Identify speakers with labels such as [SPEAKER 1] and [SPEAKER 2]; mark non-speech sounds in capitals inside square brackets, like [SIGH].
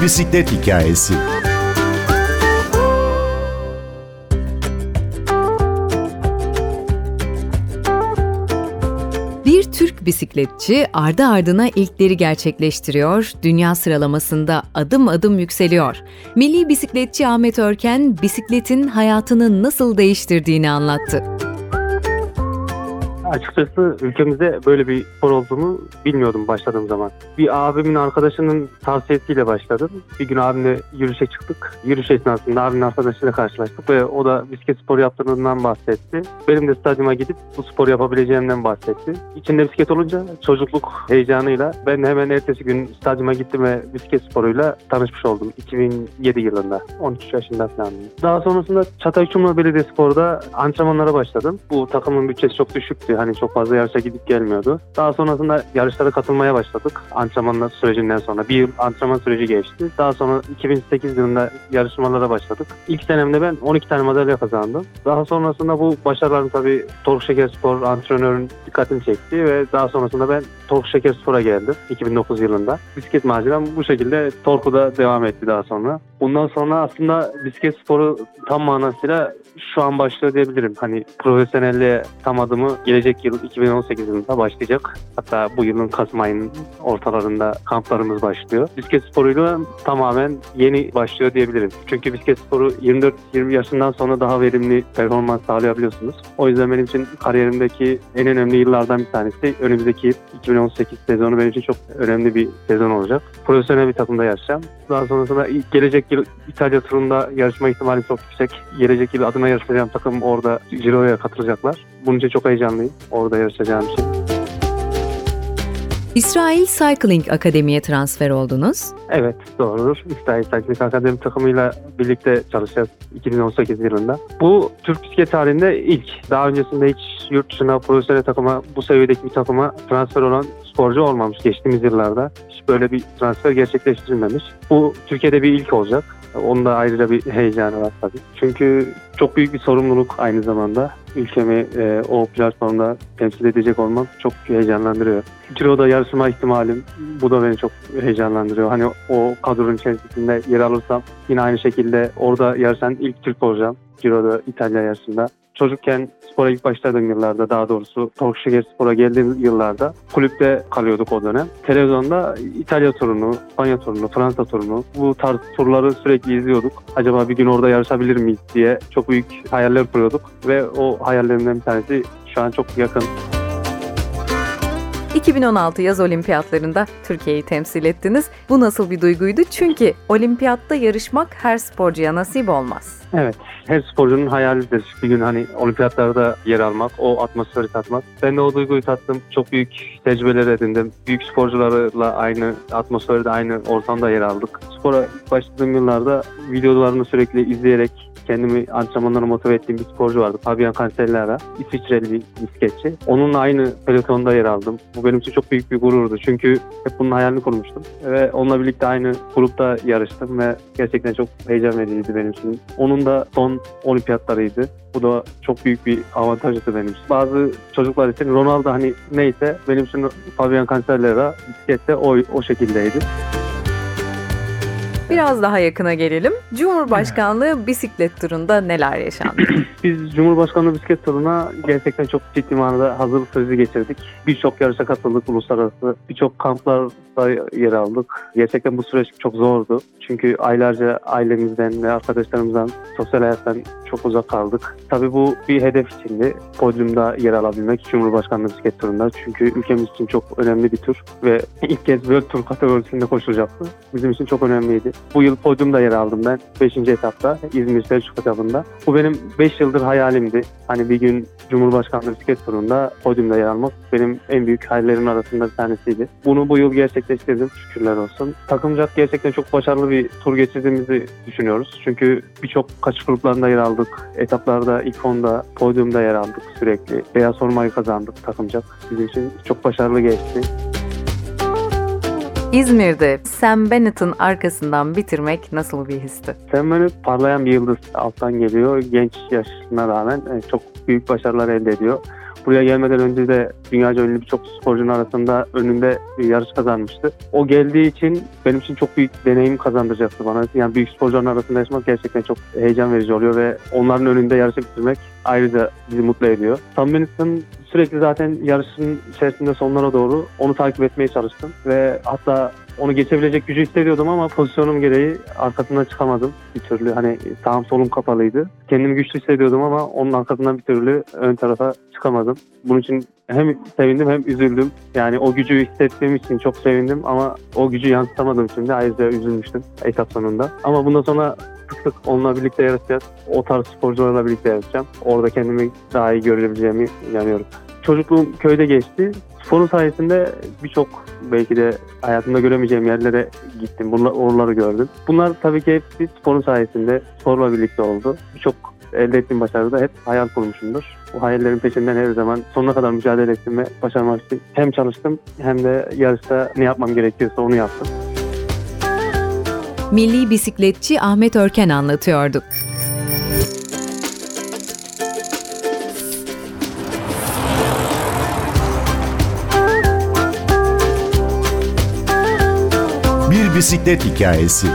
[SPEAKER 1] Bir bisiklet hikayesi.
[SPEAKER 2] Bir Türk bisikletçi ardı ardına ilkleri gerçekleştiriyor, dünya sıralamasında adım adım yükseliyor. Milli bisikletçi Ahmet Örken bisikletin hayatını nasıl değiştirdiğini anlattı.
[SPEAKER 3] Açıkçası ülkemizde böyle bir spor olduğunu bilmiyordum başladığım zaman. Bir abimin arkadaşının tavsiyesiyle başladım. Bir gün abimle yürüyüşe çıktık. Yürüyüş esnasında abimin arkadaşıyla karşılaştık ve o da bisiklet sporu yaptığından bahsetti. Benim de stadyuma gidip bu spor yapabileceğimden bahsetti. İçinde bisiklet olunca çocukluk heyecanıyla ben hemen ertesi gün stadyuma gittim ve bisiklet sporuyla tanışmış oldum. 2007 yılında. 13 yaşında falan. Daha sonrasında Çatay Çumlu Belediyespor'da antrenmanlara başladım. Bu takımın bütçesi çok düşüktü. Hani çok fazla yarışa gidip gelmiyordu. Daha sonrasında yarışlara katılmaya başladık. Antrenmanlar sürecinden sonra. Bir yıl antrenman süreci geçti. Daha sonra 2008 yılında yarışmalara başladık. İlk senemde ben 12 tane madalya kazandım. Daha sonrasında bu başarılarım tabii Tork Şeker Spor antrenörün dikkatini çekti ve daha sonrasında ben Tork Şeker Spor'a geldim 2009 yılında. Bisiklet maceram bu şekilde Tork'u da devam etti daha sonra. Bundan sonra aslında bisiklet sporu tam manasıyla şu an başlıyor diyebilirim. Hani profesyonelliğe tam adımı gelecek yıl 2018 yılında başlayacak. Hatta bu yılın Kasım ayının ortalarında kamplarımız başlıyor. Bisiklet sporuyla tamamen yeni başlıyor diyebilirim. Çünkü bisiklet sporu 24-20 yaşından sonra daha verimli performans sağlayabiliyorsunuz. O yüzden benim için kariyerimdeki en önemli yıllardan bir tanesi. Önümüzdeki 2018 sezonu benim için çok önemli bir sezon olacak. Profesyonel bir takımda yarışacağım. Daha sonrasında gelecek yıl İtalya turunda yarışma ihtimali çok yüksek. Gelecek yıl adına yarışacağım takım orada Ciro'ya katılacaklar. Bunun için çok heyecanlıyım orada yarışacağım için.
[SPEAKER 2] İsrail Cycling Akademi'ye transfer oldunuz.
[SPEAKER 3] Evet doğrudur. İsrail Cycling Akademi takımıyla birlikte çalışacağız 2018 yılında. Bu Türk bisiklet tarihinde ilk. Daha öncesinde hiç yurt dışına profesyonel takıma bu seviyedeki bir takıma transfer olan sporcu olmamış geçtiğimiz yıllarda. Hiç böyle bir transfer gerçekleştirilmemiş. Bu Türkiye'de bir ilk olacak. Onun da ayrıca bir heyecanı var tabii. Çünkü çok büyük bir sorumluluk aynı zamanda. Ülkemi e, o platformda temsil edecek olmam çok heyecanlandırıyor. Ciro'da yarışma ihtimalim bu da beni çok heyecanlandırıyor. Hani o kadronun içerisinde yer alırsam yine aynı şekilde orada yarışan ilk Türk olacağım. Ciro'da İtalya yarışında çocukken spora ilk başladığım yıllarda daha doğrusu Torkşehir Spor'a geldiğim yıllarda kulüpte kalıyorduk o dönem. Televizyonda İtalya turunu, İspanya turunu, Fransa turunu bu tarz turları sürekli izliyorduk. Acaba bir gün orada yarışabilir miyiz diye çok büyük hayaller kuruyorduk ve o hayallerimden bir tanesi şu an çok yakın.
[SPEAKER 2] 2016 yaz olimpiyatlarında Türkiye'yi temsil ettiniz. Bu nasıl bir duyguydu? Çünkü olimpiyatta yarışmak her sporcuya nasip olmaz.
[SPEAKER 3] Evet, her sporcunun hayalidir. Bir gün hani olimpiyatlarda yer almak, o atmosferi tatmak. Ben de o duyguyu tattım. Çok büyük tecrübeler edindim. Büyük sporcularla aynı atmosferde, aynı ortamda yer aldık. Spora başladığım yıllarda videolarını sürekli izleyerek kendimi antrenmanlara motive ettiğim bir sporcu vardı. Fabian Cancellara. İsviçreli bir bisikletçi. Onunla aynı pelotonda yer aldım. Bu benim için çok büyük bir gururdu. Çünkü hep bunun hayalini kurmuştum. Ve onunla birlikte aynı grupta yarıştım ve gerçekten çok heyecan vericiydi benim için. Onun da son olimpiyatlarıydı. Bu da çok büyük bir avantajdı benim için. Bazı çocuklar için Ronaldo hani neyse benim için Fabian Cancellara bisiklette o, o şekildeydi.
[SPEAKER 2] Biraz daha yakına gelelim. Cumhurbaşkanlığı bisiklet turunda neler yaşandı? [CLEARS THROAT]
[SPEAKER 3] Biz Cumhurbaşkanlığı bisiklet turuna gerçekten çok ciddi manada hazırlık süreci geçirdik. Birçok yarışa katıldık uluslararası. Birçok kamplarda yer aldık. Gerçekten bu süreç çok zordu. Çünkü aylarca ailemizden ve arkadaşlarımızdan sosyal hayattan çok uzak kaldık. Tabii bu bir hedef içindi. Podyumda yer alabilmek Cumhurbaşkanlığı bisiklet turunda. Çünkü ülkemiz için çok önemli bir tur ve ilk kez World Tour kategorisinde koşulacaktı. Bizim için çok önemliydi. Bu yıl podyumda yer aldım ben. 5. etapta İzmir Selçuk etapında. Bu benim 5 yıldır hayalimdi. Hani bir gün Cumhurbaşkanlığı bisiklet turunda podyumda yer almak benim en büyük hayallerimin arasında bir tanesiydi. Bunu bu yıl gerçekleştirdim şükürler olsun. Takımcak gerçekten çok başarılı bir tur geçirdiğimizi düşünüyoruz. Çünkü birçok kaçış gruplarında yer aldık. Etaplarda ilk onda, podyumda yer aldık sürekli. Beyaz formayı kazandık takımcak. Bizim için çok başarılı geçti.
[SPEAKER 2] İzmir'de Sam Bennett'ın arkasından bitirmek nasıl bir histi?
[SPEAKER 3] Sam Bennett parlayan bir yıldız alttan geliyor. Genç yaşına rağmen e, çok büyük başarılar elde ediyor. Buraya gelmeden önce de dünyaca ünlü birçok sporcunun arasında önünde yarış kazanmıştı. O geldiği için benim için çok büyük deneyim kazandıracaktı bana. Yani büyük sporcuların arasında yaşamak gerçekten çok heyecan verici oluyor ve onların önünde yarışı bitirmek ayrıca bizi mutlu ediyor. Sam Benetton sürekli zaten yarışın içerisinde sonlara doğru onu takip etmeye çalıştım ve hatta onu geçebilecek gücü hissediyordum ama pozisyonum gereği arkasından çıkamadım bir türlü. Hani sağım solum kapalıydı. Kendimi güçlü hissediyordum ama onun arkasından bir türlü ön tarafa çıkamadım. Bunun için hem sevindim hem üzüldüm. Yani o gücü hissettiğim için çok sevindim ama o gücü yansıtamadığım için de ayrıca üzülmüştüm etap sonunda. Ama bundan sonra sık sık onunla birlikte yarışacağız. O tarz sporcularla birlikte yarışacağım. Orada kendimi daha iyi görebileceğimi inanıyorum. Çocukluğum köyde geçti. Sporun sayesinde birçok belki de hayatımda göremeyeceğim yerlere gittim. Bunlar, oraları gördüm. Bunlar tabii ki hepsi sporun sayesinde, sporla birlikte oldu. Birçok elde ettiğim başarıda hep hayal kurmuşumdur. Bu hayallerin peşinden her zaman sonuna kadar mücadele ettim ve başarmak için hem çalıştım hem de yarışta ne yapmam gerekiyorsa onu yaptım.
[SPEAKER 2] Milli bisikletçi Ahmet Örken anlatıyordu.
[SPEAKER 1] Bir bisiklet hikayesi.